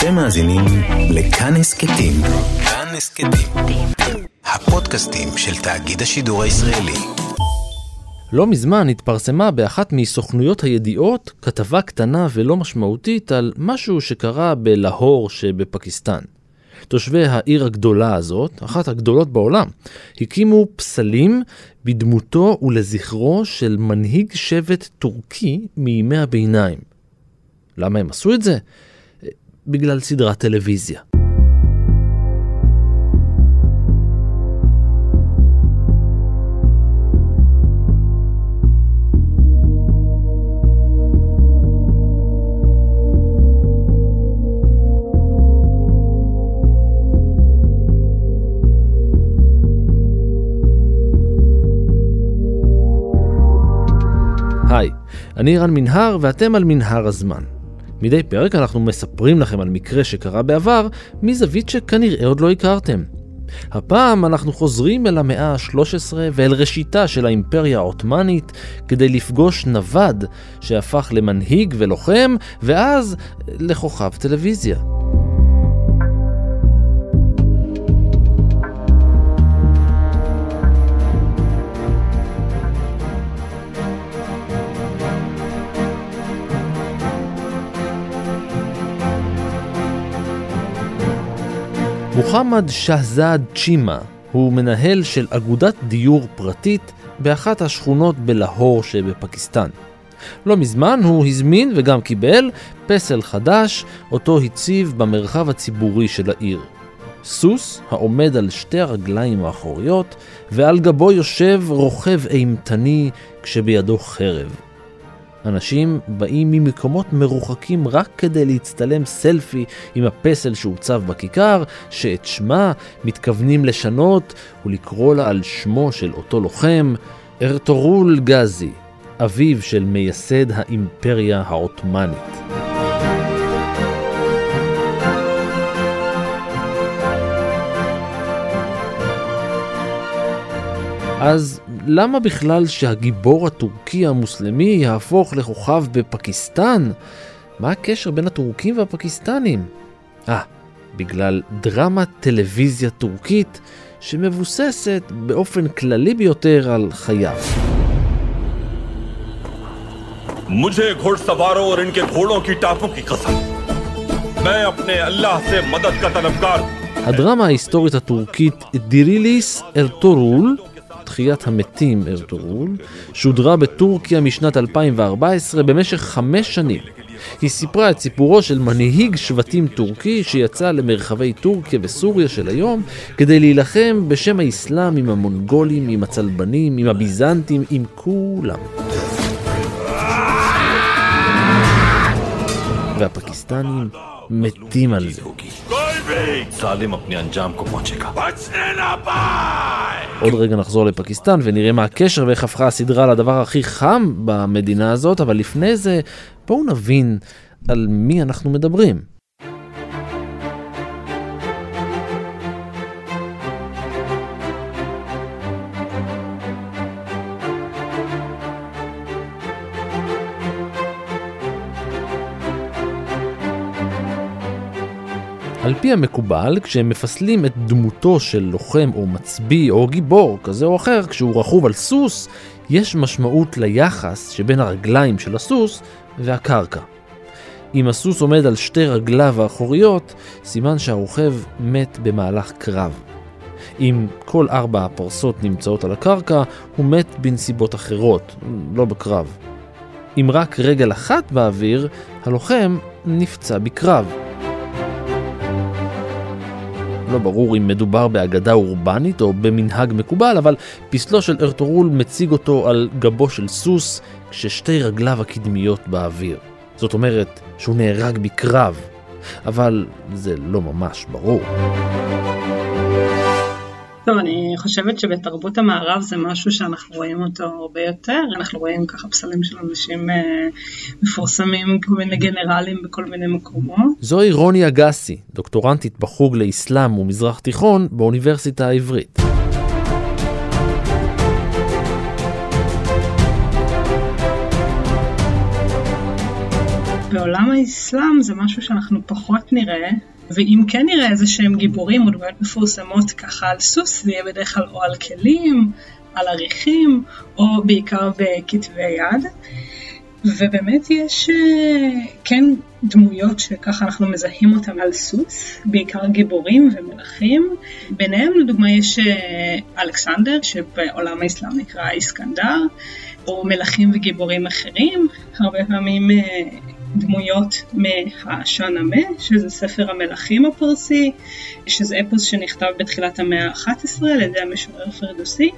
אתם מאזינים לכאן הסכתים. כאן הסכתים. הפודקאסטים של תאגיד השידור הישראלי. לא מזמן התפרסמה באחת מסוכנויות הידיעות כתבה קטנה ולא משמעותית על משהו שקרה בלהור שבפקיסטן. תושבי העיר הגדולה הזאת, אחת הגדולות בעולם, הקימו פסלים בדמותו ולזכרו של מנהיג שבט טורקי מימי הביניים. למה הם עשו את זה? בגלל סדרת טלוויזיה. אני רן מנהר ואתם על מנהר הזמן. מדי פרק אנחנו מספרים לכם על מקרה שקרה בעבר מזווית שכנראה עוד לא הכרתם. הפעם אנחנו חוזרים אל המאה ה-13 ואל ראשיתה של האימפריה העות'מאנית כדי לפגוש נווד שהפך למנהיג ולוחם ואז לכוכב טלוויזיה. מוחמד שחזד צ'ימה הוא מנהל של אגודת דיור פרטית באחת השכונות בלהור שבפקיסטן. לא מזמן הוא הזמין וגם קיבל פסל חדש, אותו הציב במרחב הציבורי של העיר. סוס העומד על שתי הרגליים האחוריות, ועל גבו יושב רוכב אימתני כשבידו חרב. אנשים באים ממקומות מרוחקים רק כדי להצטלם סלפי עם הפסל שהוצב בכיכר, שאת שמה מתכוונים לשנות ולקרוא לה על שמו של אותו לוחם, ארתורול גזי, אביו של מייסד האימפריה העות'מאנית. אז למה בכלל שהגיבור הטורקי המוסלמי יהפוך לכוכב בפקיסטן? מה הקשר בין הטורקים והפקיסטנים? אה, בגלל דרמה טלוויזיה טורקית שמבוססת באופן כללי ביותר על חייו. मुझे घोड़सवारों और इनके घोड़ों की टापों की कसम मैं अपने अल्लाह से मदद का तलबगार הדרמה ההיסטורית הטורקית דיריליס אלטורול תחיית המתים ארטורול, שודרה בטורקיה משנת 2014 במשך חמש שנים. היא סיפרה את סיפורו של מנהיג שבטים טורקי שיצא למרחבי טורקיה וסוריה של היום כדי להילחם בשם האסלאם עם המונגולים, עם הצלבנים, עם הביזנטים, עם כולם. והפקיסטנים מתים על זה. सालिम अपने अंजाम को पहुंचेगा עוד רגע נחזור לפקיסטן ונראה מה הקשר ואיך הפכה הסדרה לדבר הכי חם במדינה הזאת, אבל לפני זה בואו נבין על מי אנחנו מדברים. על פי המקובל, כשהם מפסלים את דמותו של לוחם או מצביא או גיבור כזה או אחר, כשהוא רכוב על סוס, יש משמעות ליחס שבין הרגליים של הסוס והקרקע. אם הסוס עומד על שתי רגליו האחוריות, סימן שהרוכב מת במהלך קרב. אם כל ארבע הפרסות נמצאות על הקרקע, הוא מת בנסיבות אחרות, לא בקרב. אם רק רגל אחת באוויר, הלוחם נפצע בקרב. לא ברור אם מדובר באגדה אורבנית או במנהג מקובל, אבל פסלו של ארתורול מציג אותו על גבו של סוס, כששתי רגליו הקדמיות באוויר. זאת אומרת שהוא נהרג בקרב, אבל זה לא ממש ברור. טוב, אני חושבת שבתרבות המערב זה משהו שאנחנו רואים אותו הרבה יותר, אנחנו רואים ככה פסלים של אנשים אה, מפורסמים, כל מיני גנרלים בכל מיני מקומות. זוהי רוני אגסי, דוקטורנטית בחוג לאסלאם ומזרח תיכון באוניברסיטה העברית. בעולם האסלאם זה משהו שאנחנו פחות נראה, ואם כן נראה איזה שהם גיבורים או דמויות מפורסמות ככה על סוס, זה יהיה בדרך כלל או על כלים, על עריכים, או בעיקר בכתבי יד. ובאמת יש אה, כן דמויות שככה אנחנו מזהים אותם על סוס, בעיקר גיבורים ומלכים. ביניהם לדוגמה יש אה, אלכסנדר, שבעולם האסלאם נקרא איסקנדר, או מלכים וגיבורים אחרים, הרבה פעמים אה, דמויות מהשאנמה, שזה ספר המלכים הפרסי, שזה אפוס שנכתב בתחילת המאה ה-11 על ידי המשורר פרדוסי,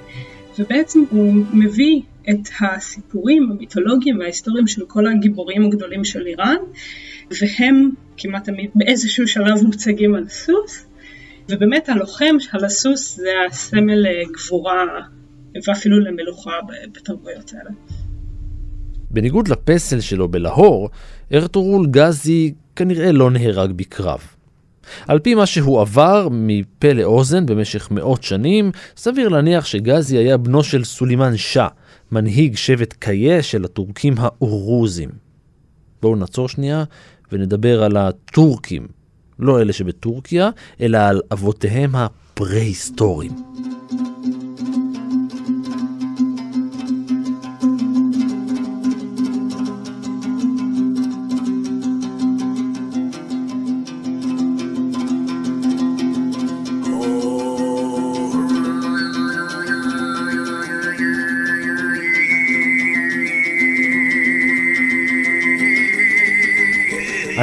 ובעצם הוא מביא את הסיפורים המיתולוגיים וההיסטוריים של כל הגיבורים הגדולים של איראן, והם כמעט תמיד באיזשהו שלב מוצגים על סוס, ובאמת הלוחם על הסוס זה הסמל לגבורה ואפילו למלוכה בתרבויות האלה. בניגוד לפסל שלו בלהור, ארתורול גזי כנראה לא נהרג בקרב. על פי מה שהוא עבר מפה לאוזן במשך מאות שנים, סביר להניח שגזי היה בנו של סולימן שאה, מנהיג שבט קיה של הטורקים האורוזים. בואו נעצור שנייה ונדבר על הטורקים, לא אלה שבטורקיה, אלא על אבותיהם הפרה-היסטוריים.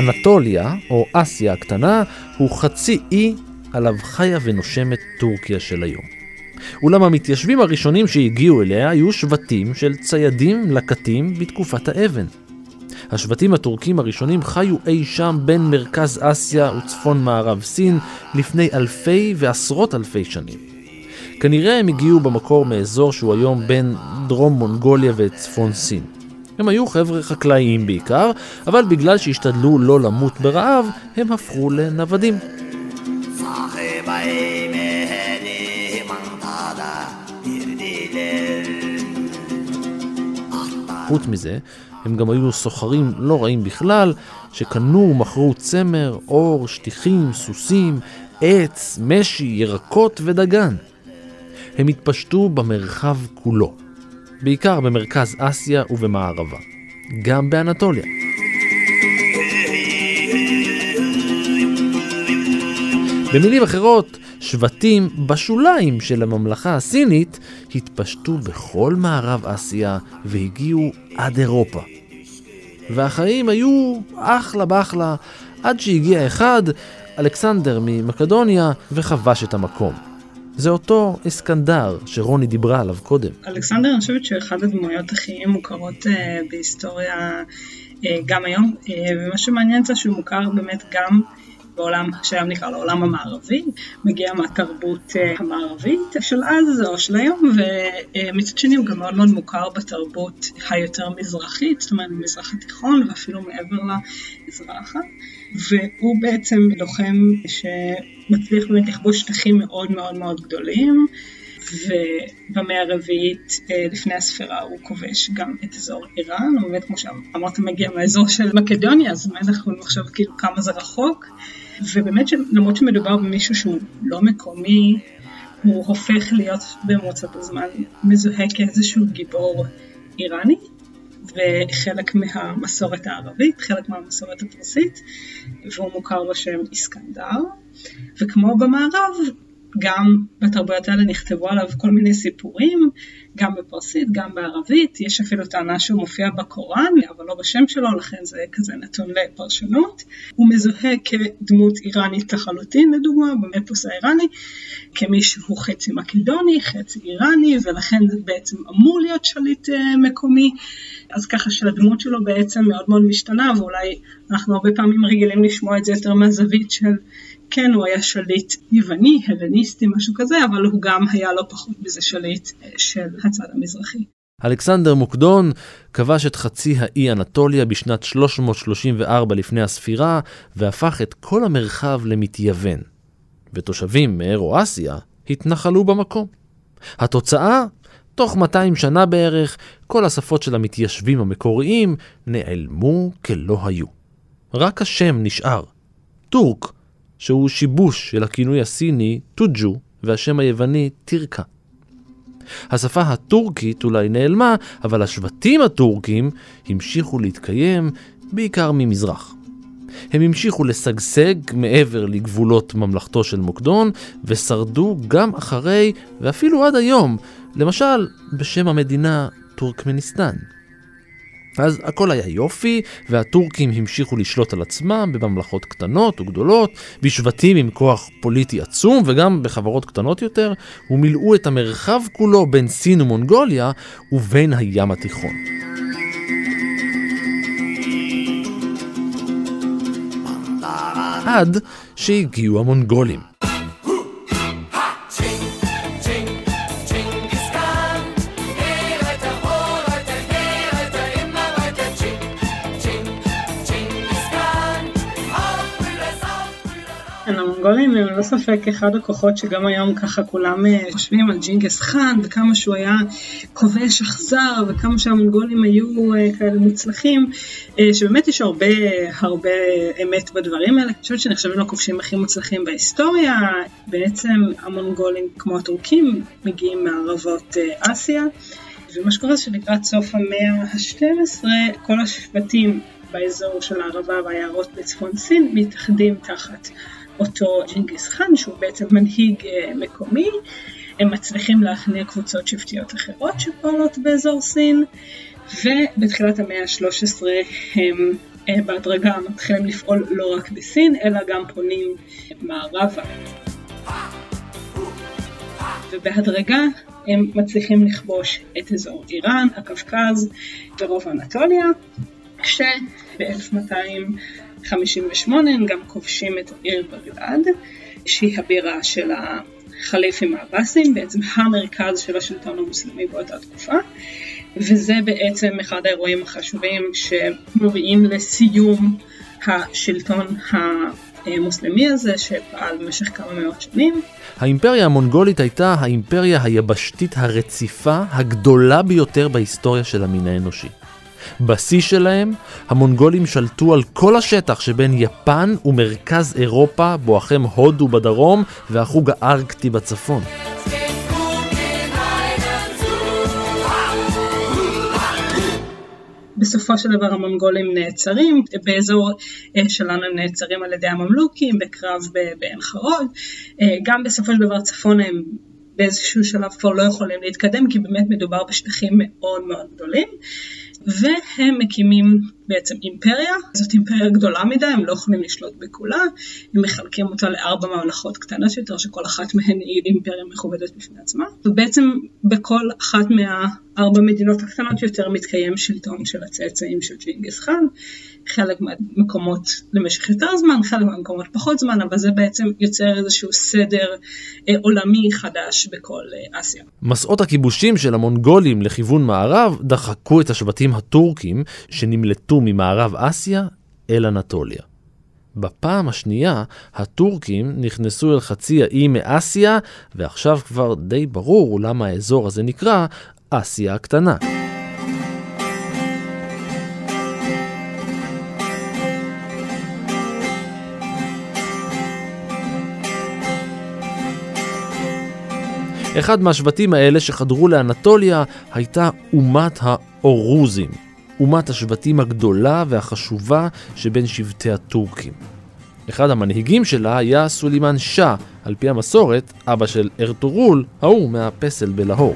אנטוליה, או אסיה הקטנה, הוא חצי אי עליו חיה ונושמת טורקיה של היום. אולם המתיישבים הראשונים שהגיעו אליה היו שבטים של ציידים לקטים בתקופת האבן. השבטים הטורקים הראשונים חיו אי שם בין מרכז אסיה וצפון מערב סין לפני אלפי ועשרות אלפי שנים. כנראה הם הגיעו במקור מאזור שהוא היום בין דרום מונגוליה וצפון סין. הם היו חבר'ה חקלאיים בעיקר, אבל בגלל שהשתדלו לא למות ברעב, הם הפכו לנוודים. חוץ מזה, הם גם היו סוחרים לא רעים בכלל, שקנו ומכרו צמר, אור, שטיחים, סוסים, עץ, משי, ירקות ודגן. הם התפשטו במרחב כולו. בעיקר במרכז אסיה ובמערבה, גם באנטוליה. במילים אחרות, שבטים בשוליים של הממלכה הסינית התפשטו בכל מערב אסיה והגיעו עד אירופה. והחיים היו אחלה באחלה עד שהגיע אחד, אלכסנדר ממקדוניה, וכבש את המקום. זה אותו אסקנדר שרוני דיברה עליו קודם. אלכסנדר, אני חושבת שהוא אחד הדמויות הכי מוכרות uh, בהיסטוריה uh, גם היום, uh, ומה שמעניין זה שהוא מוכר באמת גם בעולם שהיום נקרא לו העולם המערבי, מגיע מהתרבות המערבית של אז או של היום, ומצד שני הוא גם מאוד מאוד מוכר בתרבות היותר מזרחית, זאת אומרת במזרח התיכון ואפילו מעבר למזרחה, והוא בעצם לוחם שמצליח באמת לכבוש שטחים מאוד מאוד מאוד גדולים. ובמאה הרביעית לפני הספירה הוא כובש גם את אזור איראן, הוא באמת כמו שאמרת מגיע מהאזור של מקדוניה, אז מה אנחנו לחשוב כאילו כמה זה רחוק, ובאמת למרות שמדובר במישהו שהוא לא מקומי, הוא הופך להיות במרוצת הזמן מזוהה כאיזשהו גיבור איראני, וחלק מהמסורת הערבית, חלק מהמסורת הפרסית, והוא מוכר בשם איסקנדר, וכמו במערב, גם בתרבויות האלה נכתבו עליו כל מיני סיפורים, גם בפרסית, גם בערבית, יש אפילו טענה שהוא מופיע בקוראן, אבל לא בשם שלו, לכן זה כזה נתון לפרשנות. הוא מזוהה כדמות איראנית לחלוטין, לדוגמה, במפוס האיראני, כמי שהוא חצי מקדוני, חצי איראני, ולכן בעצם אמור להיות שליט uh, מקומי. אז ככה שהדמות שלו בעצם מאוד מאוד משתנה, ואולי אנחנו הרבה פעמים רגילים לשמוע את זה יותר מהזווית של כן, הוא היה שליט יווני, הלניסטי, משהו כזה, אבל הוא גם היה לא פחות מזה שליט אה, של הצד המזרחי. אלכסנדר מוקדון כבש את חצי האי אנטוליה בשנת 334 לפני הספירה, והפך את כל המרחב למתייוון. ותושבים מאירו-אסיה התנחלו במקום. התוצאה? תוך 200 שנה בערך, כל השפות של המתיישבים המקוריים נעלמו כלא היו. רק השם נשאר. טורק, שהוא שיבוש של הכינוי הסיני טוג'ו והשם היווני טירקה. השפה הטורקית אולי נעלמה, אבל השבטים הטורקים המשיכו להתקיים בעיקר ממזרח. הם המשיכו לשגשג מעבר לגבולות ממלכתו של מוקדון, ושרדו גם אחרי, ואפילו עד היום, למשל בשם המדינה טורקמניסטן. אז הכל היה יופי, והטורקים המשיכו לשלוט על עצמם בממלכות קטנות וגדולות, בשבטים עם כוח פוליטי עצום, וגם בחברות קטנות יותר, ומילאו את המרחב כולו בין סין ומונגוליה ובין הים התיכון. עד שהגיעו המונגולים. המונגולים הם ללא ספק אחד הכוחות שגם היום ככה כולם אה, חושבים על ג'ינגס חאן וכמה שהוא היה כובש אכזר וכמה שהמונגולים היו אה, כאלה מוצלחים, אה, שבאמת יש הרבה הרבה אמת בדברים האלה. אני חושבת שנחשבים לכובשים הכי מוצלחים בהיסטוריה. בעצם המונגולים כמו הטורקים מגיעים מערבות אסיה. ומה שקורה זה שלקראת סוף המאה ה-12 כל השבטים באזור של הערבה והיערות בצפון סין מתאחדים תחת אותו ג'ינגיס חאן שהוא בעצם מנהיג אה, מקומי, הם מצליחים להכניע קבוצות שבטיות אחרות שפועלות באזור סין. ובתחילת המאה ה-13 הם אה, בהדרגה מתחילים לפעול לא רק בסין אלא גם פונים מערבה. ובהדרגה הם מצליחים לכבוש את אזור איראן, הקווקז ורוב אנטוליה כשב-1200 58 הם גם כובשים את העיר בגדד, שהיא הבירה של החליפים העבאסים, בעצם המרכז של השלטון המוסלמי באותה תקופה, וזה בעצם אחד האירועים החשובים שמובילים לסיום השלטון המוסלמי הזה שפעל במשך כמה מאות שנים. האימפריה המונגולית הייתה האימפריה היבשתית הרציפה הגדולה ביותר בהיסטוריה של המין האנושי. בשיא שלהם, המונגולים שלטו על כל השטח שבין יפן ומרכז אירופה, בואכם הודו בדרום והחוג הארקטי בצפון. בסופו של דבר המונגולים נעצרים, באזור אה, שלנו הם נעצרים על ידי הממלוכים בקרב בעין חרוד, אה, גם בסופו של דבר צפון הם באיזשהו שלב כבר לא יכולים להתקדם כי באמת מדובר בשטחים מאוד מאוד גדולים. והם מקימים בעצם אימפריה, זאת אימפריה גדולה מדי, הם לא יכולים לשלוט בכולה, הם מחלקים אותה לארבע ממלכות קטנות יותר, שכל אחת מהן היא אימפריה מכובדת בפני עצמה, ובעצם בכל אחת מהארבע מדינות הקטנות יותר מתקיים שלטון של הצאצאים של ג'ינגיס חאן, חלק מהמקומות למשך יותר זמן, חלק מהמקומות פחות זמן, אבל זה בעצם יוצר איזשהו סדר אה, עולמי חדש בכל אה, אסיה. מסעות הכיבושים של המונגולים לכיוון מערב דחקו את השבטים הטורקים שנמלטו ממערב אסיה אל אנטוליה. בפעם השנייה, הטורקים נכנסו אל חצי האי מאסיה, ועכשיו כבר די ברור למה האזור הזה נקרא אסיה הקטנה. אחד מהשבטים האלה שחדרו לאנטוליה הייתה אומת האורוזים, אומת השבטים הגדולה והחשובה שבין שבטי הטורקים. אחד המנהיגים שלה היה סולימן שאה, על פי המסורת, אבא של ארטורול, ההוא מהפסל בלהור.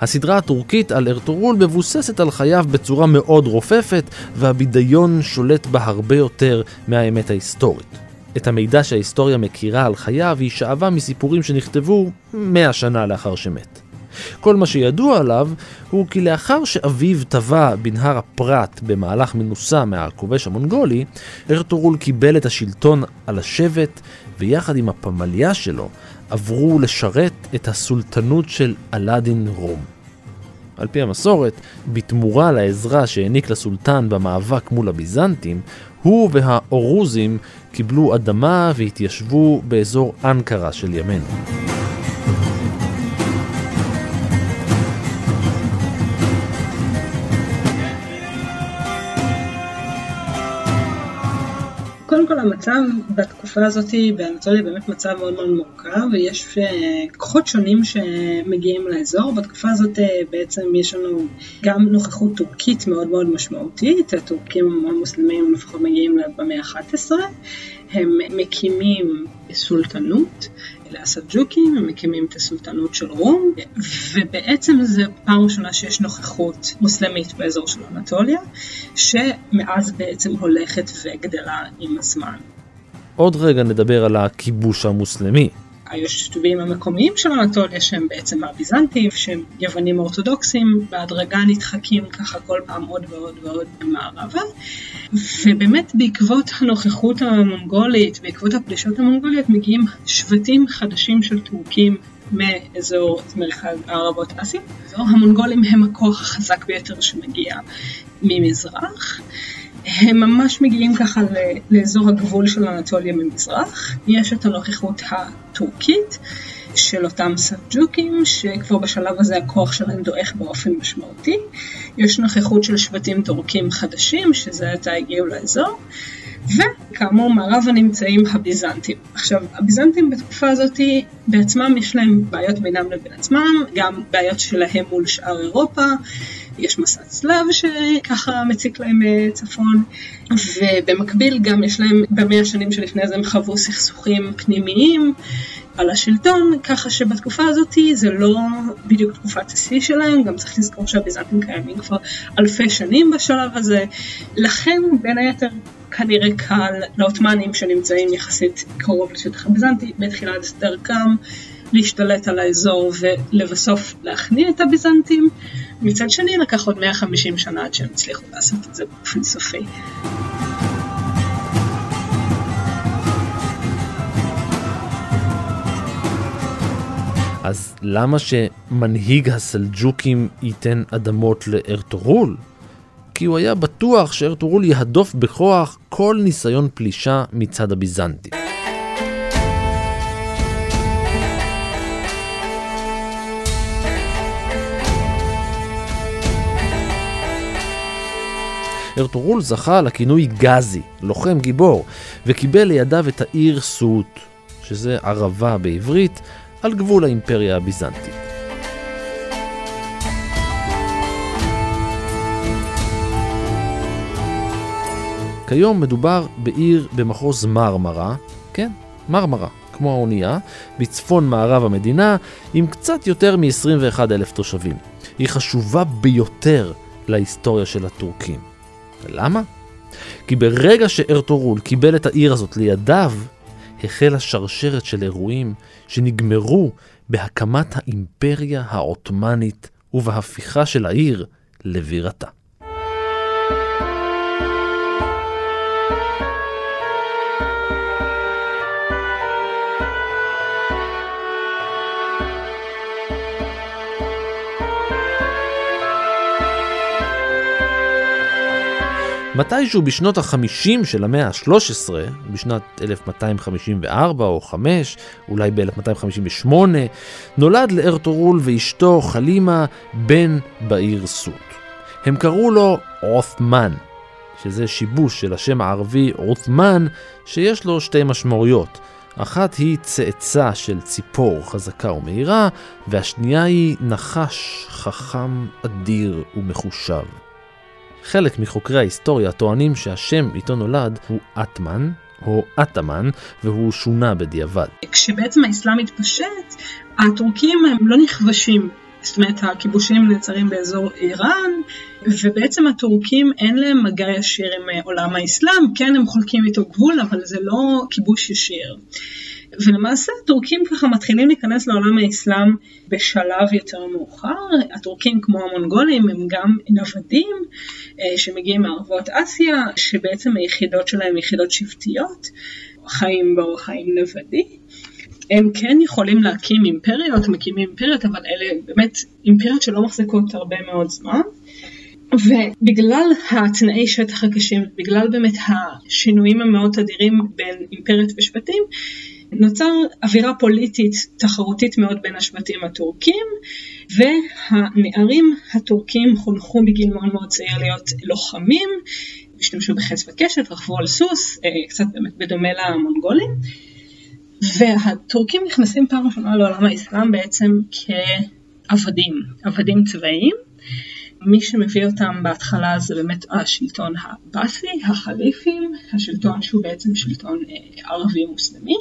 הסדרה הטורקית על ארטורול מבוססת על חייו בצורה מאוד רופפת, והבידיון שולט בה הרבה יותר מהאמת ההיסטורית. את המידע שההיסטוריה מכירה על חייו היא שאבה מסיפורים שנכתבו מאה שנה לאחר שמת. כל מה שידוע עליו הוא כי לאחר שאביו טבע בנהר הפרת במהלך מנוסה מהכובש המונגולי, ארטורול קיבל את השלטון על השבט, ויחד עם הפמליה שלו עברו לשרת את הסולטנות של אלאדין רום. על פי המסורת, בתמורה לעזרה שהעניק לסולטן במאבק מול הביזנטים, הוא והאורוזים קיבלו אדמה והתיישבו באזור אנקרה של ימינו. קודם כל המצב בתקופה הזאת באנטוליה באמת מצב מאוד מאוד מורכב ויש אה, כוחות שונים שמגיעים לאזור. בתקופה הזאת אה, בעצם יש לנו גם נוכחות טורקית מאוד מאוד משמעותית, הטורקים המוסלמים לפחות מגיעים במאה ה-11, הם מקימים סולטנות. הסלג'וקים, מקימים את הסולטנות של רום, ובעצם זה פעם ראשונה שיש נוכחות מוסלמית באזור של אנטוליה, שמאז בעצם הולכת וגדלה עם הזמן. עוד רגע נדבר על הכיבוש המוסלמי. היושבים המקומיים של אנטוליה שהם בעצם הביזנטים, שהם יוונים אורתודוקסים, בהדרגה נדחקים ככה כל פעם עוד ועוד ועוד מערבה. ובאמת בעקבות הנוכחות המונגולית, בעקבות הפלישות המונגוליות, מגיעים שבטים חדשים של טורקים מאזור מרכז הערבות אסיה. המונגולים הם הכוח החזק ביותר שמגיע ממזרח. הם ממש מגיעים ככה לאזור הגבול של אנטוליה ממזרח. יש את הנוכחות הטורקית של אותם סלג'וקים, שכבר בשלב הזה הכוח שלהם דועך באופן משמעותי. יש נוכחות של שבטים טורקים חדשים, שזה עתה הגיעו לאזור. וכאמור מערבה נמצאים הביזנטים. עכשיו הביזנטים בתקופה הזאת בעצמם יש להם בעיות בינם לבין עצמם, גם בעיות שלהם מול שאר אירופה, יש מסע צלב שככה מציק להם אה, צפון, ובמקביל גם יש להם, במאה השנים שלפני זה הם חוו סכסוכים פנימיים על השלטון, ככה שבתקופה הזאת זה לא בדיוק תקופת השיא שלהם, גם צריך לזכור שהביזנטים קיימים כבר אלפי שנים בשלב הזה, לכן בין היתר כנראה קל לעות'מאנים שנמצאים יחסית קרוב לשטח הביזנטי בתחילת דרכם להשתלט על האזור ולבסוף להכניע את הביזנטים. מצד שני לקח עוד 150 שנה עד שהם הצליחו לעשות את זה באופן סופי. אז למה שמנהיג הסלג'וקים ייתן אדמות לארתורול? כי הוא היה בטוח שארתורול יהדוף בכוח כל ניסיון פלישה מצד הביזנטים. ארתורול זכה לכינוי גזי, לוחם גיבור, וקיבל לידיו את העיר סוט, שזה ערבה בעברית, על גבול האימפריה הביזנטית. כיום מדובר בעיר במחוז מרמרה, כן, מרמרה, כמו האונייה, בצפון מערב המדינה, עם קצת יותר מ-21 אלף תושבים. היא חשובה ביותר להיסטוריה של הטורקים. ולמה? כי ברגע שארתורול קיבל את העיר הזאת לידיו, החלה שרשרת של אירועים שנגמרו בהקמת האימפריה העות'מאנית ובהפיכה של העיר לבירתה. מתישהו בשנות ה-50 של המאה ה-13, בשנת 1254 או 5, אולי ב-1258, נולד לארתורול ואשתו חלימה בן בעיר סוט. הם קראו לו עות'מן, שזה שיבוש של השם הערבי עות'מן, שיש לו שתי משמעויות. אחת היא צאצא של ציפור חזקה ומהירה, והשנייה היא נחש חכם, אדיר ומחושב. חלק מחוקרי ההיסטוריה טוענים שהשם איתו נולד הוא אטמן, או אטמן, והוא שונה בדיעבד. כשבעצם האסלאם התפשט, הטורקים הם לא נכבשים. זאת אומרת, הכיבושים נעצרים באזור איראן, ובעצם הטורקים אין להם מגע ישיר עם עולם האסלאם, כן הם חולקים איתו גבול, אבל זה לא כיבוש ישיר. ולמעשה הטורקים ככה מתחילים להיכנס לעולם האסלאם בשלב יותר מאוחר. הטורקים כמו המונגולים הם גם נוודים אה, שמגיעים מערבות אסיה, שבעצם היחידות שלהם יחידות שבטיות, חיים באורח חיים נוודי. הם כן יכולים להקים אימפריות, מקימים אימפריות, אבל אלה באמת אימפריות שלא מחזיקות הרבה מאוד זמן. ובגלל התנאי שטח הקשים, בגלל באמת השינויים המאוד תדירים בין אימפריות ושבטים, נוצר אווירה פוליטית תחרותית מאוד בין השבטים הטורקים והנערים הטורקים חונכו בגיל מאוד מאוד צעיר להיות לוחמים השתמשו בחץ וקשת, רכבו על סוס, קצת באמת בדומה למונגולים. והטורקים נכנסים פעם ראשונה לעולם האסלאם בעצם כעבדים, עבדים צבאיים. מי שמביא אותם בהתחלה זה באמת השלטון הבאסי, החליפים, השלטון שהוא בעצם שלטון אה, ערבי מוסלמי.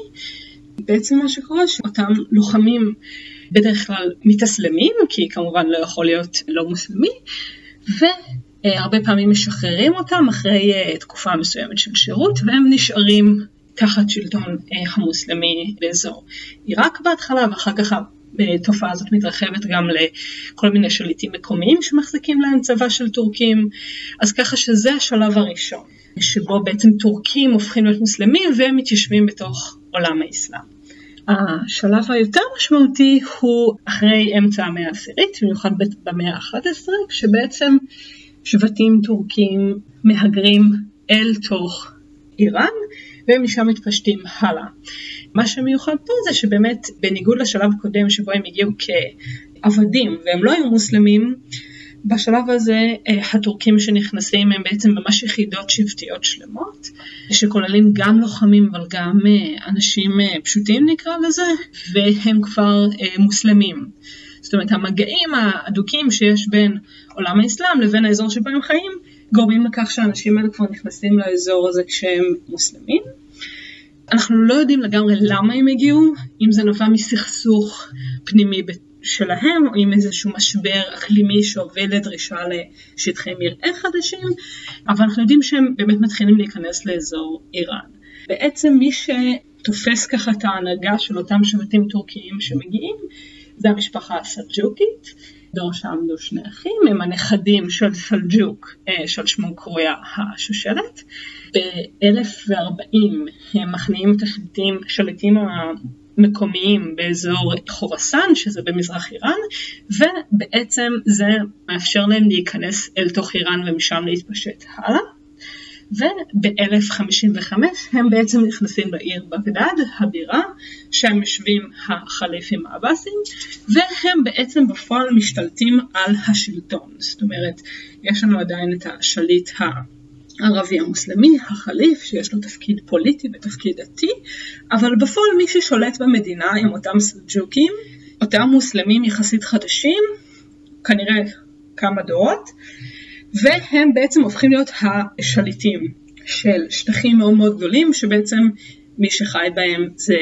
בעצם מה שקורה שאותם לוחמים בדרך כלל מתאסלמים, כי כמובן לא יכול להיות לא מוסלמי, והרבה פעמים משחררים אותם אחרי אה, תקופה מסוימת של שירות, והם נשארים תחת שלטון אה, המוסלמי באזור עיראק בהתחלה, ואחר כך התופעה הזאת מתרחבת גם לכל מיני שליטים מקומיים שמחזיקים להם צבא של טורקים, אז ככה שזה השלב הראשון, שבו בעצם טורקים הופכים להיות מוסלמים והם מתיישבים בתוך עולם האסלאם. השלב היותר משמעותי הוא אחרי אמצע המאה העשירית, במיוחד במאה ה-11, כשבעצם שבטים טורקים מהגרים אל תוך איראן ומשם מתפשטים הלאה. מה שמיוחד פה זה שבאמת בניגוד לשלב הקודם שבו הם הגיעו כעבדים והם לא היו מוסלמים, בשלב הזה אה, הטורקים שנכנסים הם בעצם ממש יחידות שבטיות שלמות, שכוללים גם לוחמים אבל גם אה, אנשים אה, פשוטים נקרא לזה, והם כבר מוסלמים. זאת אומרת המגעים האדוקים שיש בין עולם האסלאם לבין האזור שבו הם חיים גורמים לכך שהאנשים האלה כבר נכנסים לאזור הזה כשהם מוסלמים. אנחנו לא יודעים לגמרי למה הם הגיעו, אם זה נובע מסכסוך פנימי שלהם, או עם איזשהו משבר אקלימי שהוביל לדרישה לשטחי מרעה חדשים, אבל אנחנו יודעים שהם באמת מתחילים להיכנס לאזור איראן. בעצם מי שתופס ככה את ההנהגה של אותם שבטים טורקיים שמגיעים, זה המשפחה הסלג'וקית, בראשה עמדו שני אחים, הם הנכדים של סלג'וק, אה, של שמו קרויה השושלת. ב-1040 הם מכניעים את השליטים, השליטים מקומיים באזור חורסן, שזה במזרח איראן, ובעצם זה מאפשר להם להיכנס אל תוך איראן ומשם להתפשט הלאה. וב-1055 הם בעצם נכנסים לעיר בגדד, הבירה, שם יושבים החליפים העבאסים, והם בעצם בפועל משתלטים על השלטון. זאת אומרת, יש לנו עדיין את השליט ה... הערבי המוסלמי, החליף, שיש לו תפקיד פוליטי ותפקיד דתי, אבל בפועל מי ששולט במדינה הם אותם סלג'וקים, אותם מוסלמים יחסית חדשים, כנראה כמה דורות, והם בעצם הופכים להיות השליטים של שטחים מאוד מאוד גדולים, שבעצם מי שחי בהם זה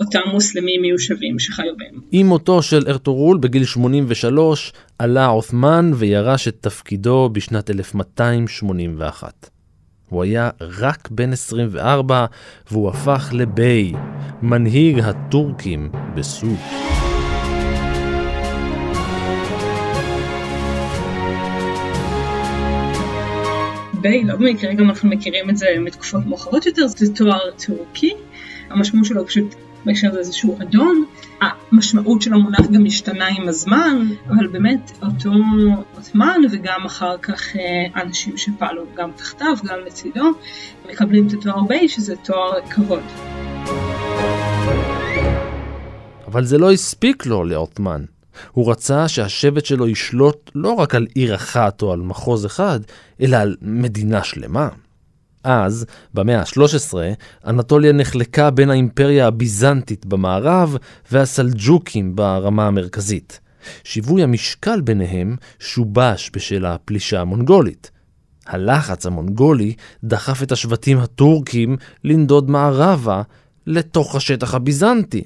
אותם מוסלמים מיושבים שחיו בהם. עם מותו של ארתורול בגיל 83 עלה עות'מן וירש את תפקידו בשנת 1281. הוא היה רק בן 24 והוא הפך לביי, מנהיג הטורקים בסוף. ביי, לא במקרה גם אנחנו מכירים את זה מתקופות מאוחרות יותר, זה תואר טורקי, המשמעות שלו פשוט בהקשר הזה איזשהו אדון, המשמעות של המונח גם השתנה עם הזמן, אבל באמת אותו עות'מן וגם אחר כך אה, אנשים שפעלו גם תחתיו, גם לצידו, מקבלים את התואר ביי, שזה תואר כבוד. אבל זה לא הספיק לו לעות'מן. הוא רצה שהשבט שלו ישלוט לא רק על עיר אחת או על מחוז אחד, אלא על מדינה שלמה. אז, במאה ה-13, אנטוליה נחלקה בין האימפריה הביזנטית במערב והסלג'וקים ברמה המרכזית. שיווי המשקל ביניהם שובש בשל הפלישה המונגולית. הלחץ המונגולי דחף את השבטים הטורקים לנדוד מערבה לתוך השטח הביזנטי.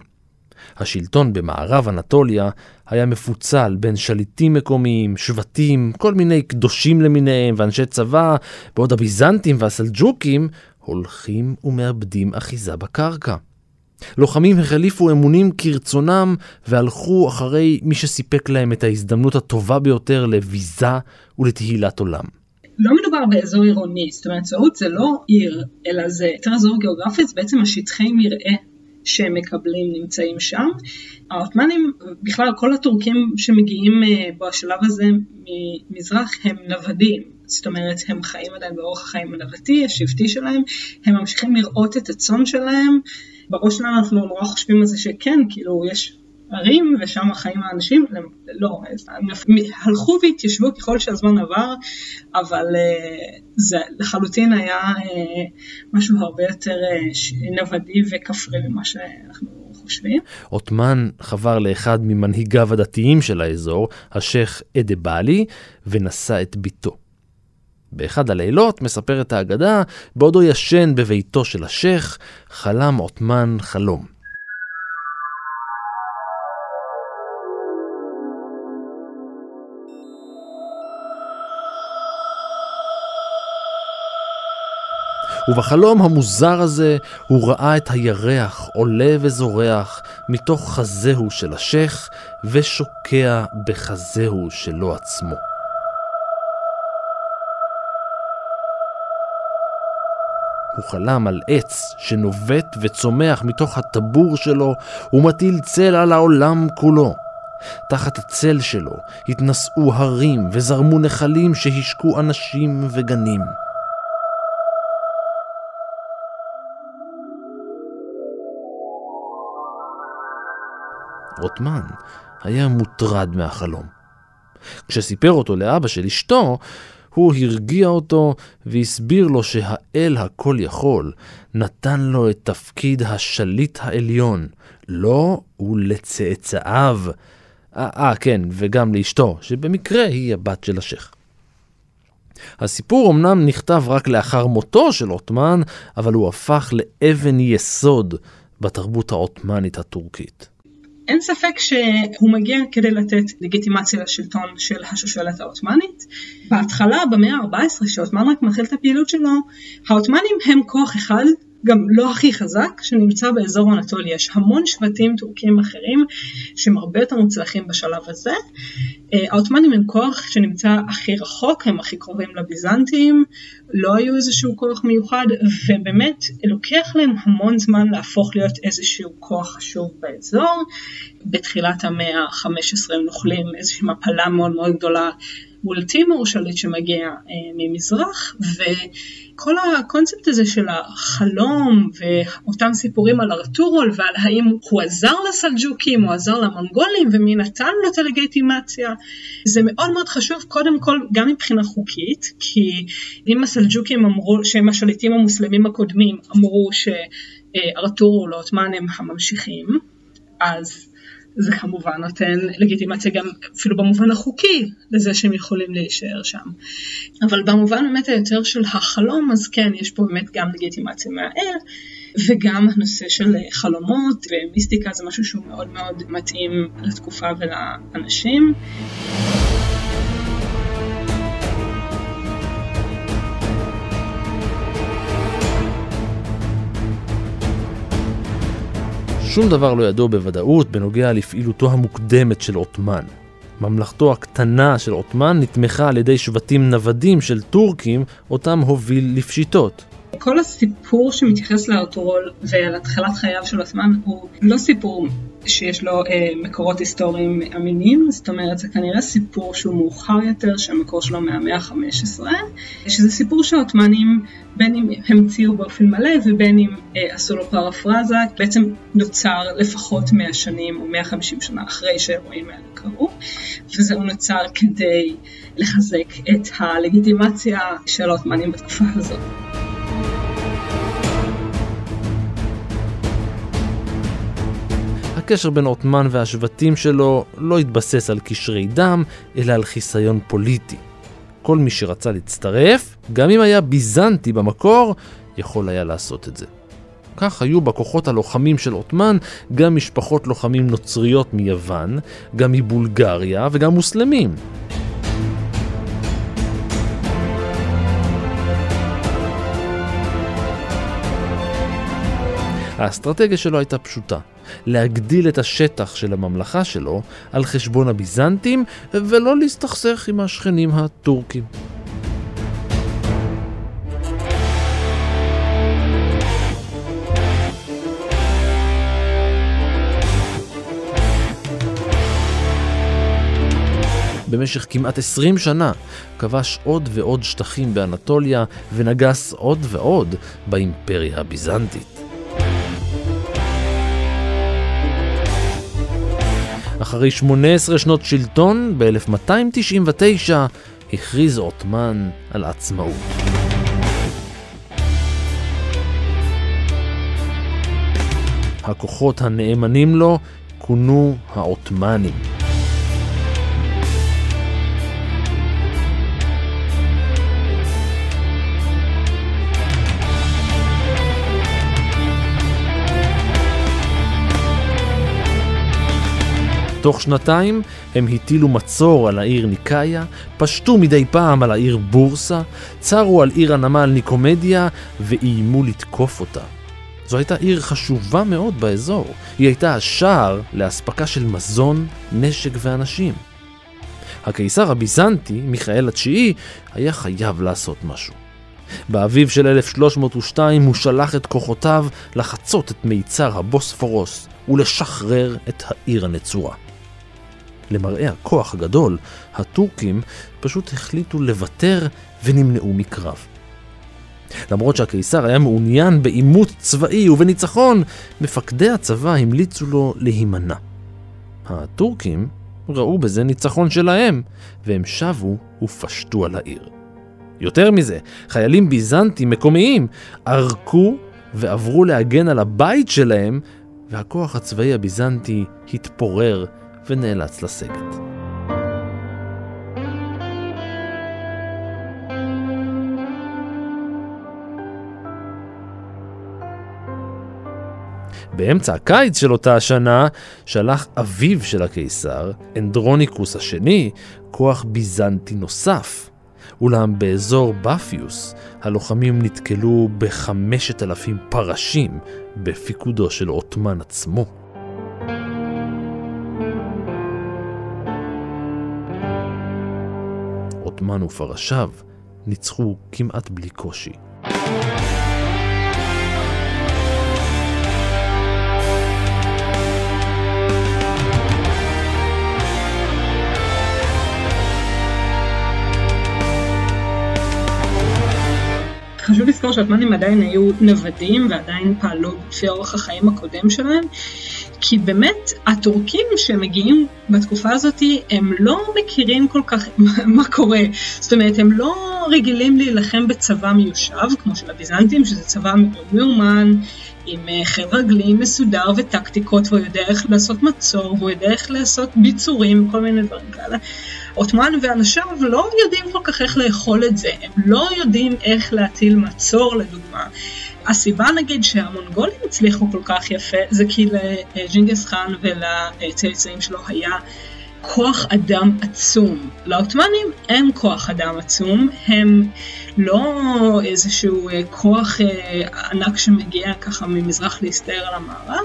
השלטון במערב אנטוליה היה מפוצל בין שליטים מקומיים, שבטים, כל מיני קדושים למיניהם ואנשי צבא, בעוד הביזנטים והסלג'וקים הולכים ומאבדים אחיזה בקרקע. לוחמים החליפו אמונים כרצונם והלכו אחרי מי שסיפק להם את ההזדמנות הטובה ביותר לביזה ולתהילת עולם. לא מדובר באזור עירוני, זאת אומרת, סעוד זה לא עיר, אלא זה יותר אזור גיאוגרפי, זה בעצם השטחי מרעה שהם מקבלים נמצאים שם. העות'מאנים, בכלל כל הטורקים שמגיעים אה, בשלב הזה ממזרח הם נוודים, זאת אומרת הם חיים עדיין באורח החיים הנוותי, השבטי שלהם, הם ממשיכים לראות את הצאן שלהם, בראש שלנו אנחנו נורא חושבים על זה שכן, כאילו יש ערים ושם חיים האנשים, לא, הלכו והתיישבו ככל שהזמן עבר, אבל אה, זה לחלוטין היה אה, משהו הרבה יותר נוודי וכפרי ממה שאנחנו חושבים. עות'מאן חבר לאחד ממנהיגיו הדתיים של האזור, השייח' אדבאלי, ונשא את ביתו. באחד הלילות, מספרת האגדה, בעודו ישן בביתו של השייח, חלם עות'מאן חלום. ובחלום המוזר הזה הוא ראה את הירח עולה וזורח מתוך חזהו של השייח ושוקע בחזהו שלו עצמו. הוא חלם על עץ שנובט וצומח מתוך הטבור שלו ומטיל צל על העולם כולו. תחת הצל שלו התנשאו הרים וזרמו נחלים שהשקו אנשים וגנים. רוטמן היה מוטרד מהחלום. כשסיפר אותו לאבא של אשתו, הוא הרגיע אותו והסביר לו שהאל הכל יכול נתן לו את תפקיד השליט העליון, לו ולצאצאיו. אה, אה, כן, וגם לאשתו, שבמקרה היא הבת של השייח. הסיפור אמנם נכתב רק לאחר מותו של עות'מאן, אבל הוא הפך לאבן יסוד בתרבות העות'מאנית הטורקית. אין ספק שהוא מגיע כדי לתת לגיטימציה לשלטון של השושלת העות'מאנית. בהתחלה, במאה ה-14, כשעות'מאן רק מתחיל את הפעילות שלו, העות'מאנים הם כוח אחד גם לא הכי חזק, שנמצא באזור אנטוליה. יש המון שבטים טורקים אחרים שהם הרבה יותר מוצלחים בשלב הזה. אה, העות'מאנים הם כוח שנמצא הכי רחוק, הם הכי קרובים לביזנטים, לא היו איזשהו כוח מיוחד, ובאמת לוקח להם המון זמן להפוך להיות איזשהו כוח חשוב באזור. בתחילת המאה ה-15 הם נוכלים איזושהי מפלה מאוד מאוד גדולה מול טימור שליט שמגיע אה, ממזרח, וכל הקונספט הזה של החלום ואותם סיפורים על ארטורול ועל האם הוא עזר לסלג'וקים או עזר למונגולים ומי נתן לו את הלגיטימציה, זה מאוד מאוד חשוב קודם כל גם מבחינה חוקית, כי אם הסלג'וקים אמרו שהם השליטים המוסלמים הקודמים אמרו שארטורול או עות'מאן הם הממשיכים, אז זה כמובן נותן לגיטימציה גם אפילו במובן החוקי לזה שהם יכולים להישאר שם. אבל במובן באמת היותר של החלום אז כן יש פה באמת גם לגיטימציה מהאל וגם הנושא של חלומות ומיסטיקה זה משהו שהוא מאוד מאוד מתאים לתקופה ולאנשים. שום דבר לא ידוע בוודאות בנוגע לפעילותו המוקדמת של עות'מאן. ממלכתו הקטנה של עות'מאן נתמכה על ידי שבטים נוודים של טורקים, אותם הוביל לפשיטות. כל הסיפור שמתייחס לארטורול ולהתחלת חייו של עות'מאן הוא לא סיפור שיש לו אה, מקורות היסטוריים אמינים, זאת אומרת זה כנראה סיפור שהוא מאוחר יותר, שהמקור שלו מהמאה ה-15, שזה סיפור שהעות'מאנים בין אם המציאו באופן מלא ובין אם אה, עשו לו פרפרזה, בעצם נוצר לפחות 100 שנים או 150 שנה אחרי שהאירועים האלה קרו, וזה נוצר כדי לחזק את הלגיטימציה של העות'מאנים בתקופה הזאת. הקשר בין עות'מאן והשבטים שלו לא התבסס על קשרי דם, אלא על חיסיון פוליטי. כל מי שרצה להצטרף, גם אם היה ביזנטי במקור, יכול היה לעשות את זה. כך היו בכוחות הלוחמים של עות'מאן גם משפחות לוחמים נוצריות מיוון, גם מבולגריה וגם מוסלמים. האסטרטגיה שלו הייתה פשוטה, להגדיל את השטח של הממלכה שלו על חשבון הביזנטים ולא להסתכסך עם השכנים הטורקים. במשך כמעט 20 שנה כבש עוד ועוד שטחים באנטוליה ונגס עוד ועוד באימפריה הביזנטית. ואחרי 18 שנות שלטון, ב-1299, הכריז עות'מאן על עצמאות. הכוחות הנאמנים לו כונו העות'מאנים. תוך שנתיים הם הטילו מצור על העיר ניקאיה, פשטו מדי פעם על העיר בורסה, צרו על עיר הנמל ניקומדיה ואיימו לתקוף אותה. זו הייתה עיר חשובה מאוד באזור. היא הייתה השער לאספקה של מזון, נשק ואנשים. הקיסר הביזנטי, מיכאל התשיעי, היה חייב לעשות משהו. באביב של 1302 הוא שלח את כוחותיו לחצות את מיצר הבוספורוס ולשחרר את העיר הנצורה. למראה הכוח הגדול, הטורקים פשוט החליטו לוותר ונמנעו מקרב. למרות שהקיסר היה מעוניין בעימות צבאי ובניצחון, מפקדי הצבא המליצו לו להימנע. הטורקים ראו בזה ניצחון שלהם, והם שבו ופשטו על העיר. יותר מזה, חיילים ביזנטים מקומיים ערקו ועברו להגן על הבית שלהם, והכוח הצבאי הביזנטי התפורר ונאלץ לסגת. באמצע הקיץ של אותה השנה שלח אביו של הקיסר, אנדרוניקוס השני, כוח ביזנטי נוסף. אולם באזור באפיוס הלוחמים נתקלו בחמשת אלפים פרשים בפיקודו של עות'מאן עצמו. עות'מאן ופרשיו ניצחו כמעט בלי קושי. חשוב לזכור שהעות'מאנים עדיין היו נוודים ועדיין פעלו לפי אורח החיים הקודם שלהם, כי באמת הטורקים שמגיעים בתקופה הזאת הם לא מכירים כל כך מה קורה, זאת אומרת הם לא רגילים להילחם בצבא מיושב כמו של הביזנטים שזה צבא מאוד מאומן עם אה, חיל רגלים מסודר וטקטיקות והוא יודע איך לעשות מצור והוא יודע איך לעשות ביצורים וכל מיני דברים כאלה. עות'מאן ואנשיו לא יודעים כל כך איך לאכול את זה, הם לא יודעים איך להטיל מצור לדוגמה. הסיבה נגיד שהמונגולים הצליחו כל כך יפה זה כי לג'ינגס חאן ולצאצאים שלו היה כוח אדם עצום. לעות'מאנים אין כוח אדם עצום, הם לא איזשהו אה, כוח אה, ענק שמגיע ככה ממזרח להסתער על המערב,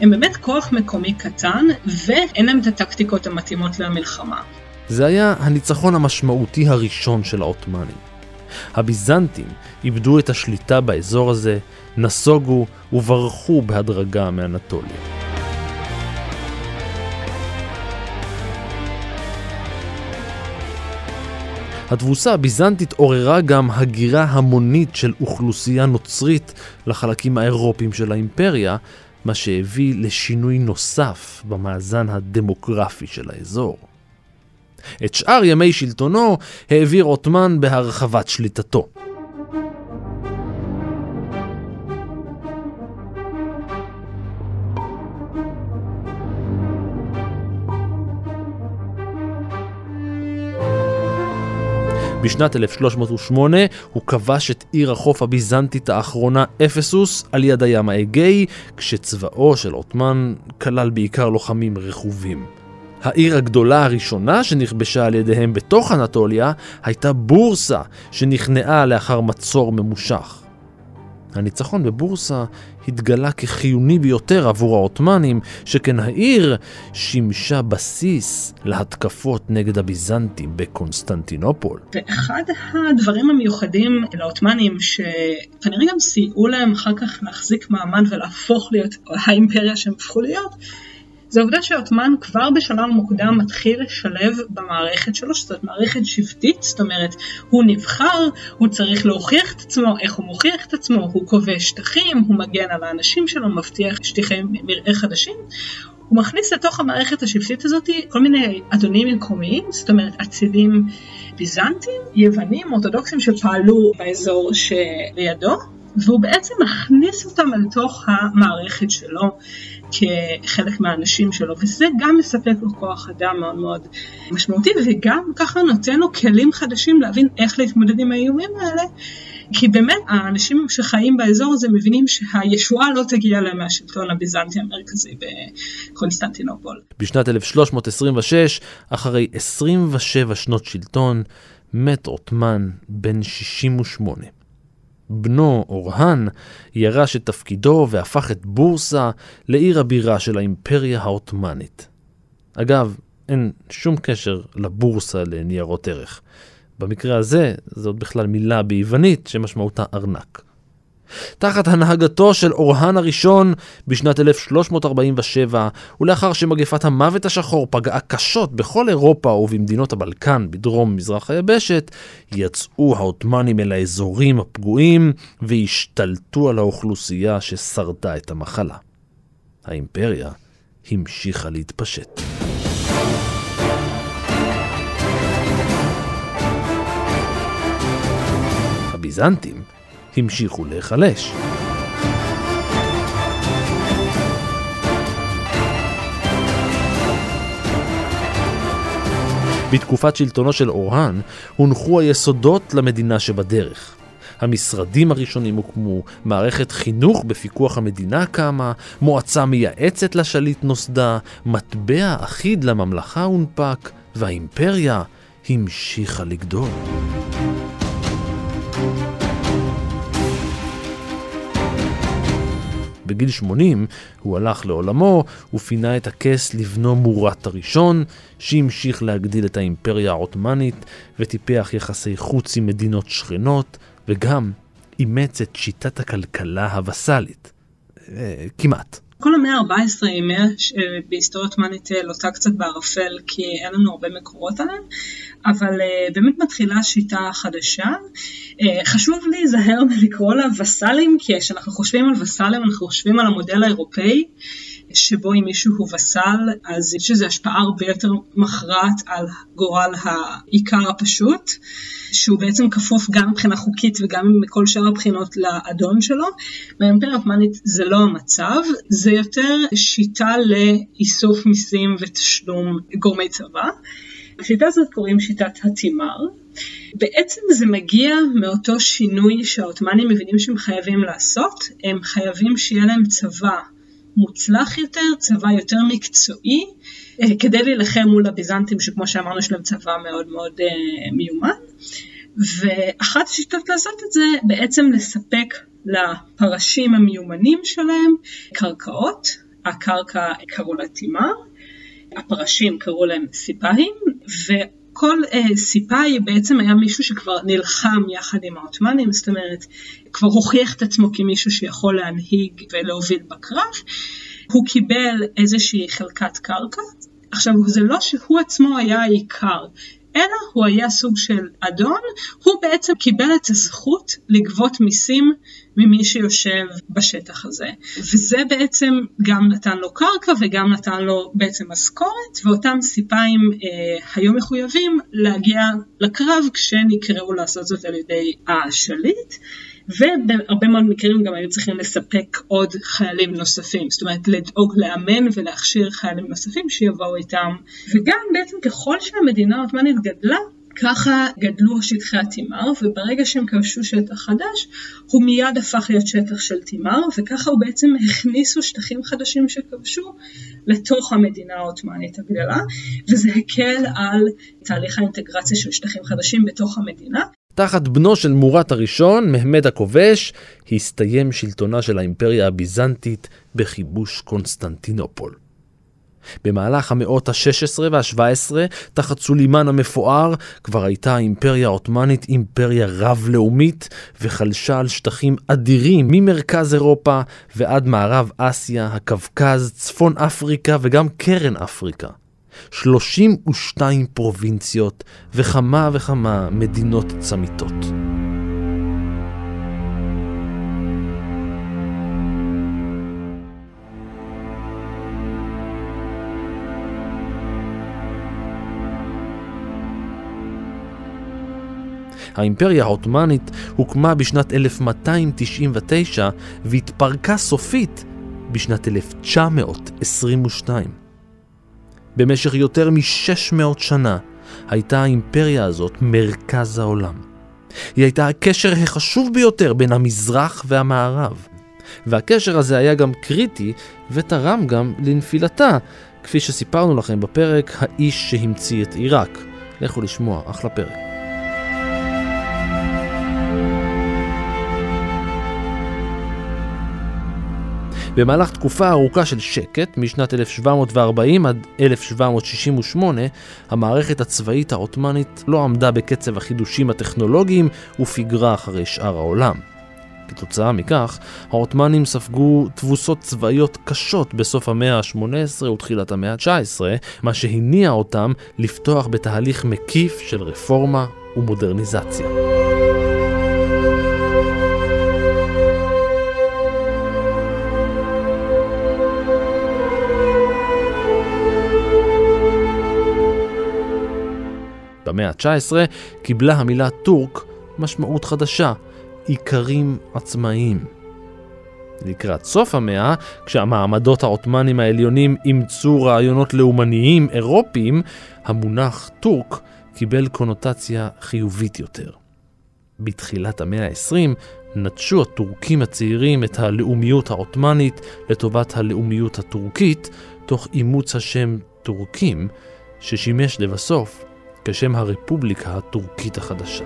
הם באמת כוח מקומי קטן ואין להם את הטקטיקות המתאימות למלחמה. זה היה הניצחון המשמעותי הראשון של העות'מאנים. הביזנטים איבדו את השליטה באזור הזה, נסוגו וברחו בהדרגה מאנטוליה. התבוסה הביזנטית עוררה גם הגירה המונית של אוכלוסייה נוצרית לחלקים האירופיים של האימפריה, מה שהביא לשינוי נוסף במאזן הדמוגרפי של האזור. את שאר ימי שלטונו העביר עות'מאן בהרחבת שליטתו. בשנת 1308 הוא כבש את עיר החוף הביזנטית האחרונה אפסוס על יד הים האגאי, כשצבאו של עות'מאן כלל בעיקר לוחמים רכובים. העיר הגדולה הראשונה שנכבשה על ידיהם בתוך אנטוליה הייתה בורסה, שנכנעה לאחר מצור ממושך. הניצחון בבורסה התגלה כחיוני ביותר עבור העות'מאנים, שכן העיר שימשה בסיס להתקפות נגד הביזנטים בקונסטנטינופול. ואחד הדברים המיוחדים לעות'מאנים, שכנראה גם סייעו להם אחר כך להחזיק מעמד ולהפוך להיות האימפריה שהם הפכו להיות, זה העובדה שעות'מאן כבר בשלב מוקדם מתחיל לשלב במערכת שלו, שזאת מערכת שבטית, זאת אומרת, הוא נבחר, הוא צריך להוכיח את עצמו, איך הוא מוכיח את עצמו, הוא כובש שטחים, הוא מגן על האנשים שלו, מבטיח שטחי מרעה חדשים. הוא מכניס לתוך המערכת השבטית הזאת כל מיני אדונים מקומיים, זאת אומרת אצילים ביזנטים, יוונים, אורתודוקסים שפעלו באזור שלידו, והוא בעצם מכניס אותם אל תוך המערכת שלו כחלק מהאנשים שלו, וזה גם מספק לו כוח אדם מאוד מאוד משמעותי, וגם ככה נותן לו כלים חדשים להבין איך להתמודד עם האיומים האלה. כי באמת האנשים שחיים באזור הזה מבינים שהישועה לא תגיע להם מהשלטון הביזנטי המרכזי בקונסטנטינופול. בשנת 1326, אחרי 27 שנות שלטון, מת עות'מן בן 68. בנו, אורהן, ירש את תפקידו והפך את בורסה לעיר הבירה של האימפריה העות'מאנית. אגב, אין שום קשר לבורסה לניירות ערך. במקרה הזה, זאת בכלל מילה ביוונית שמשמעותה ארנק. תחת הנהגתו של אורהן הראשון בשנת 1347, ולאחר שמגפת המוות השחור פגעה קשות בכל אירופה ובמדינות הבלקן בדרום מזרח היבשת, יצאו העות'מאנים אל האזורים הפגועים והשתלטו על האוכלוסייה ששרדה את המחלה. האימפריה המשיכה להתפשט. הביזנטים המשיכו להיחלש. בתקופת שלטונו של אורהן הונחו היסודות למדינה שבדרך. המשרדים הראשונים הוקמו, מערכת חינוך בפיקוח המדינה קמה, מועצה מייעצת לשליט נוסדה, מטבע אחיד לממלכה הונפק, והאימפריה המשיכה לגדול. בגיל 80 הוא הלך לעולמו ופינה את הכס לבנו מורת הראשון, שהמשיך להגדיל את האימפריה העות'מאנית וטיפח יחסי חוץ עם מדינות שכנות, וגם אימץ את שיטת הכלכלה הווסאלית. אה, כמעט. כל המאה ה-14 היא מאה בהיסטוריה עות'מאנית לוטה קצת בערפל כי אין לנו הרבה מקורות עליהם, אבל uh, באמת מתחילה שיטה חדשה. Uh, חשוב להיזהר מלקרוא לה וסלים, כי כשאנחנו חושבים על וסלים אנחנו חושבים על המודל האירופאי, שבו אם מישהו הוא וסל, אז יש לזה השפעה הרבה יותר מכרעת על גורל העיקר הפשוט, שהוא בעצם כפוף גם מבחינה חוקית וגם מכל שאר הבחינות לאדון שלו. באימפריה העות'מאנית זה לא המצב, זה יותר שיטה לאיסוף מיסים ותשלום גורמי צבא. השיטה הזאת קוראים שיטת התימר. בעצם זה מגיע מאותו שינוי שהעות'מאנים מבינים שהם חייבים לעשות, הם חייבים שיהיה להם צבא מוצלח יותר, צבא יותר מקצועי, אה, כדי להילחם מול הביזנטים שכמו שאמרנו יש להם צבא מאוד מאוד אה, מיומן. ואחת השיטות לעשות את זה בעצם לספק לפרשים המיומנים שלהם קרקעות, הקרקע קראו לה תימר, הפרשים קראו להם סיפאים, כל אה, סיפאי בעצם היה מישהו שכבר נלחם יחד עם העות'מאנים, זאת אומרת, כבר הוכיח את עצמו כמישהו שיכול להנהיג ולהוביל בקרב. הוא קיבל איזושהי חלקת קרקע. עכשיו, זה לא שהוא עצמו היה העיקר, אלא הוא היה סוג של אדון, הוא בעצם קיבל את הזכות לגבות מיסים ממי שיושב בשטח הזה. וזה בעצם גם נתן לו קרקע וגם נתן לו בעצם משכורת, ואותם סיפיים אה, היו מחויבים להגיע לקרב כשנקראו לעשות זאת על ידי השליט. ובהרבה מאוד מקרים גם היו צריכים לספק עוד חיילים נוספים, זאת אומרת לדאוג לאמן ולהכשיר חיילים נוספים שיבואו איתם, וגם בעצם ככל שהמדינה העות'מאנית גדלה, ככה גדלו שטחי התימר, וברגע שהם כבשו שטח חדש, הוא מיד הפך להיות שטח של תימר, וככה הוא בעצם הכניסו שטחים חדשים שכבשו לתוך המדינה העות'מאנית הגדלה, וזה הקל על תהליך האינטגרציה של שטחים חדשים בתוך המדינה. תחת בנו של מורת הראשון, מהמד הכובש, הסתיים שלטונה של האימפריה הביזנטית בכיבוש קונסטנטינופול. במהלך המאות ה-16 וה-17, תחת סולימן המפואר, כבר הייתה האימפריה העות'מאנית אימפריה רב-לאומית, וחלשה על שטחים אדירים ממרכז אירופה ועד מערב אסיה, הקווקז, צפון אפריקה וגם קרן אפריקה. 32 פרובינציות וכמה וכמה מדינות צמיתות. האימפריה העות'מאנית הוקמה בשנת 1299 והתפרקה סופית בשנת 1922. במשך יותר מ-600 שנה הייתה האימפריה הזאת מרכז העולם. היא הייתה הקשר החשוב ביותר בין המזרח והמערב. והקשר הזה היה גם קריטי ותרם גם לנפילתה, כפי שסיפרנו לכם בפרק האיש שהמציא את עיראק. לכו לשמוע, אחלה פרק. במהלך תקופה ארוכה של שקט, משנת 1740 עד 1768, המערכת הצבאית העות'מאנית לא עמדה בקצב החידושים הטכנולוגיים ופיגרה אחרי שאר העולם. כתוצאה מכך, העות'מאנים ספגו תבוסות צבאיות קשות בסוף המאה ה-18 ותחילת המאה ה-19, מה שהניע אותם לפתוח בתהליך מקיף של רפורמה ומודרניזציה. במאה ה-19 קיבלה המילה טורק משמעות חדשה, איכרים עצמאיים. לקראת סוף המאה, כשהמעמדות העות'מאנים העליונים אימצו רעיונות לאומניים אירופיים, המונח טורק קיבל קונוטציה חיובית יותר. בתחילת המאה ה-20 נטשו הטורקים הצעירים את הלאומיות העות'מאנית לטובת הלאומיות הטורקית, תוך אימוץ השם טורקים, ששימש לבסוף כשם הרפובליקה הטורקית החדשה.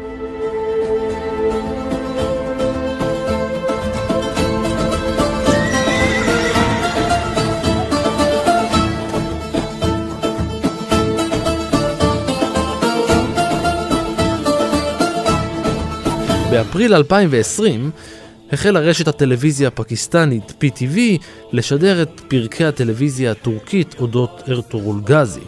באפריל 2020 החלה רשת הטלוויזיה הפקיסטנית PTV לשדר את פרקי הטלוויזיה הטורקית אודות ארטורול גזי,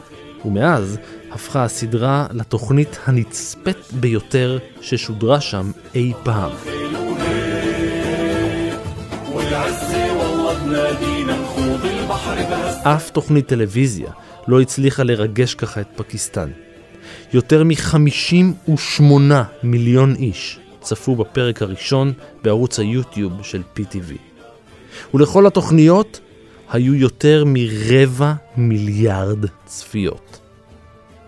ומאז הפכה הסדרה לתוכנית הנצפית ביותר ששודרה שם אי פעם. אף תוכנית טלוויזיה לא הצליחה לרגש ככה את פקיסטן. יותר מ-58 מיליון איש צפו בפרק הראשון בערוץ היוטיוב של PTV. ולכל התוכניות היו יותר מרבע מיליארד צפיות.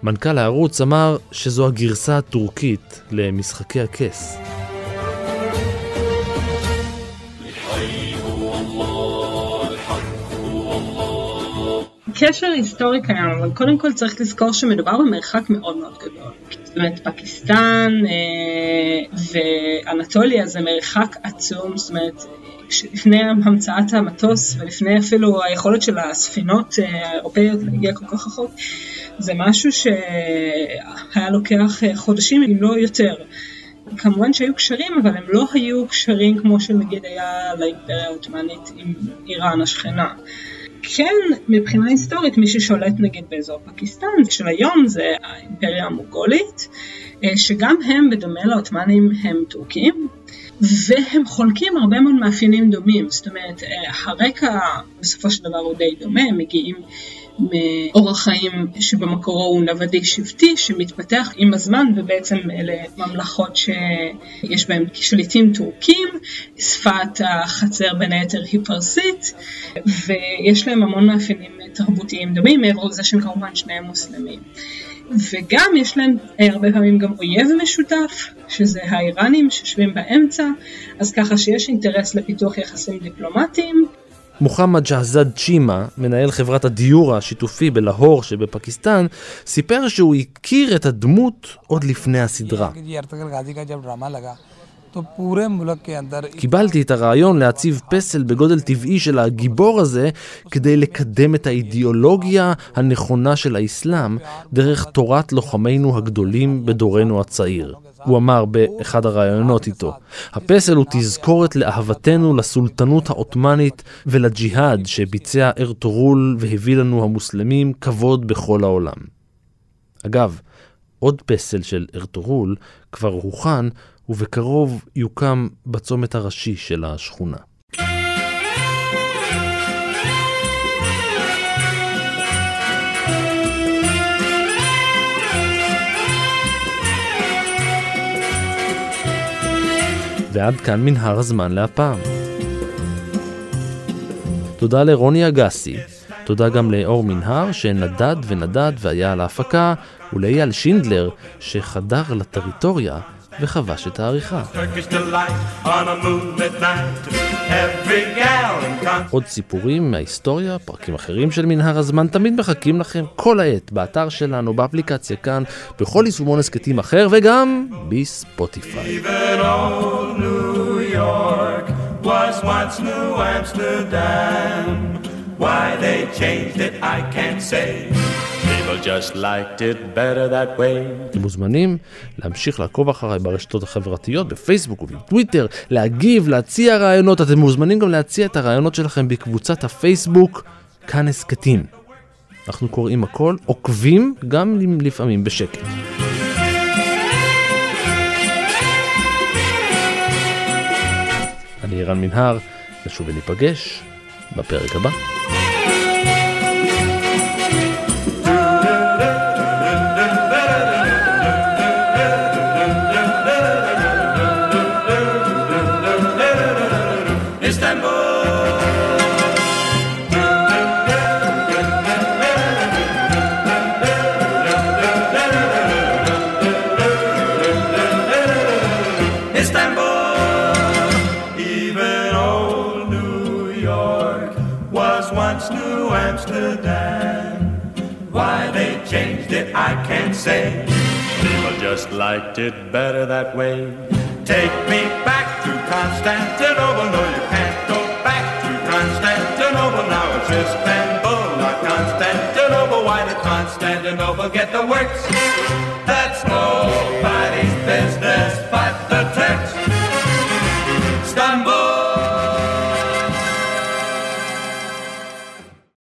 מנכ"ל הערוץ אמר שזו הגרסה הטורקית למשחקי הכס. קשר היסטורי קיים, אבל קודם כל צריך לזכור שמדובר במרחק מאוד מאוד גדול. זאת אומרת, פקיסטן אה, ואנטוליה זה מרחק עצום, זאת אומרת, לפני המצאת המטוס ולפני אפילו היכולת של הספינות אה, האירופאיות להגיע כל כך רחוק, זה משהו שהיה לוקח אה, חודשים אם לא יותר. כמובן שהיו קשרים, אבל הם לא היו קשרים כמו שנגיד היה לאימפריה העות'מאנית עם איראן השכנה. כן, מבחינה היסטורית, מי ששולט נגיד באזור פקיסטן של היום זה האימפריה המוגולית, אה, שגם הם, בדומה לעות'מאנים, הם טורקים, והם חולקים הרבה מאוד מאפיינים דומים, זאת אומרת, אה, הרקע בסופו של דבר הוא די דומה, הם מגיעים מאורח חיים שבמקורו הוא נוודי שבטי שמתפתח עם הזמן ובעצם אלה ממלכות שיש בהן שליטים טורקים, שפת החצר בין היתר היא פרסית ויש להם המון מאפיינים תרבותיים דומים מעבר לזה שהם כמובן שניהם מוסלמים. וגם יש להם הרבה פעמים גם אויב משותף, שזה האיראנים שיושבים באמצע, אז ככה שיש אינטרס לפיתוח יחסים דיפלומטיים. מוחמד ג'הזד צ'ימה, מנהל חברת הדיור השיתופי בלהור שבפקיסטן, סיפר שהוא הכיר את הדמות עוד לפני הסדרה. קיבלתי את הרעיון להציב פסל בגודל טבעי של הגיבור הזה כדי לקדם את האידיאולוגיה הנכונה של האסלאם דרך תורת לוחמינו הגדולים בדורנו הצעיר. הוא אמר באחד הראיונות איתו, הפסל הוא תזכורת לאהבתנו לסולטנות העות'מאנית ולג'יהאד שביצע ארטורול והביא לנו המוסלמים כבוד בכל העולם. אגב, עוד פסל של ארטורול כבר הוכן ובקרוב יוקם בצומת הראשי של השכונה. ועד כאן מנהר הזמן להפעם. תודה לרוני אגסי, תודה גם לאור מנהר שנדד ונדד והיה על ההפקה, ולאייל שינדלר שחדר לטריטוריה וחבש את העריכה. עוד סיפורים מההיסטוריה, פרקים אחרים של מנהר הזמן, תמיד מחכים לכם כל העת באתר שלנו, באפליקציה כאן, בכל יישומון הסכתים אחר וגם בספוטיפיי. was once New Amsterdam. Why they changed it, I can't say. אתם מוזמנים להמשיך לעקוב אחריי ברשתות החברתיות, בפייסבוק ובטוויטר, להגיב, להציע רעיונות. אתם מוזמנים גם להציע את הרעיונות שלכם בקבוצת הפייסבוק כאן הסכתים. אנחנו קוראים הכל, עוקבים גם לפעמים בשקט. אני רן מנהר, נשוב וניפגש בפרק הבא. Just liked it better that way. Take me back to Constantinople. No, you can't go back to Constantinople. Now it's Istanbul, not Constantinople. Why did Constantinople get the works?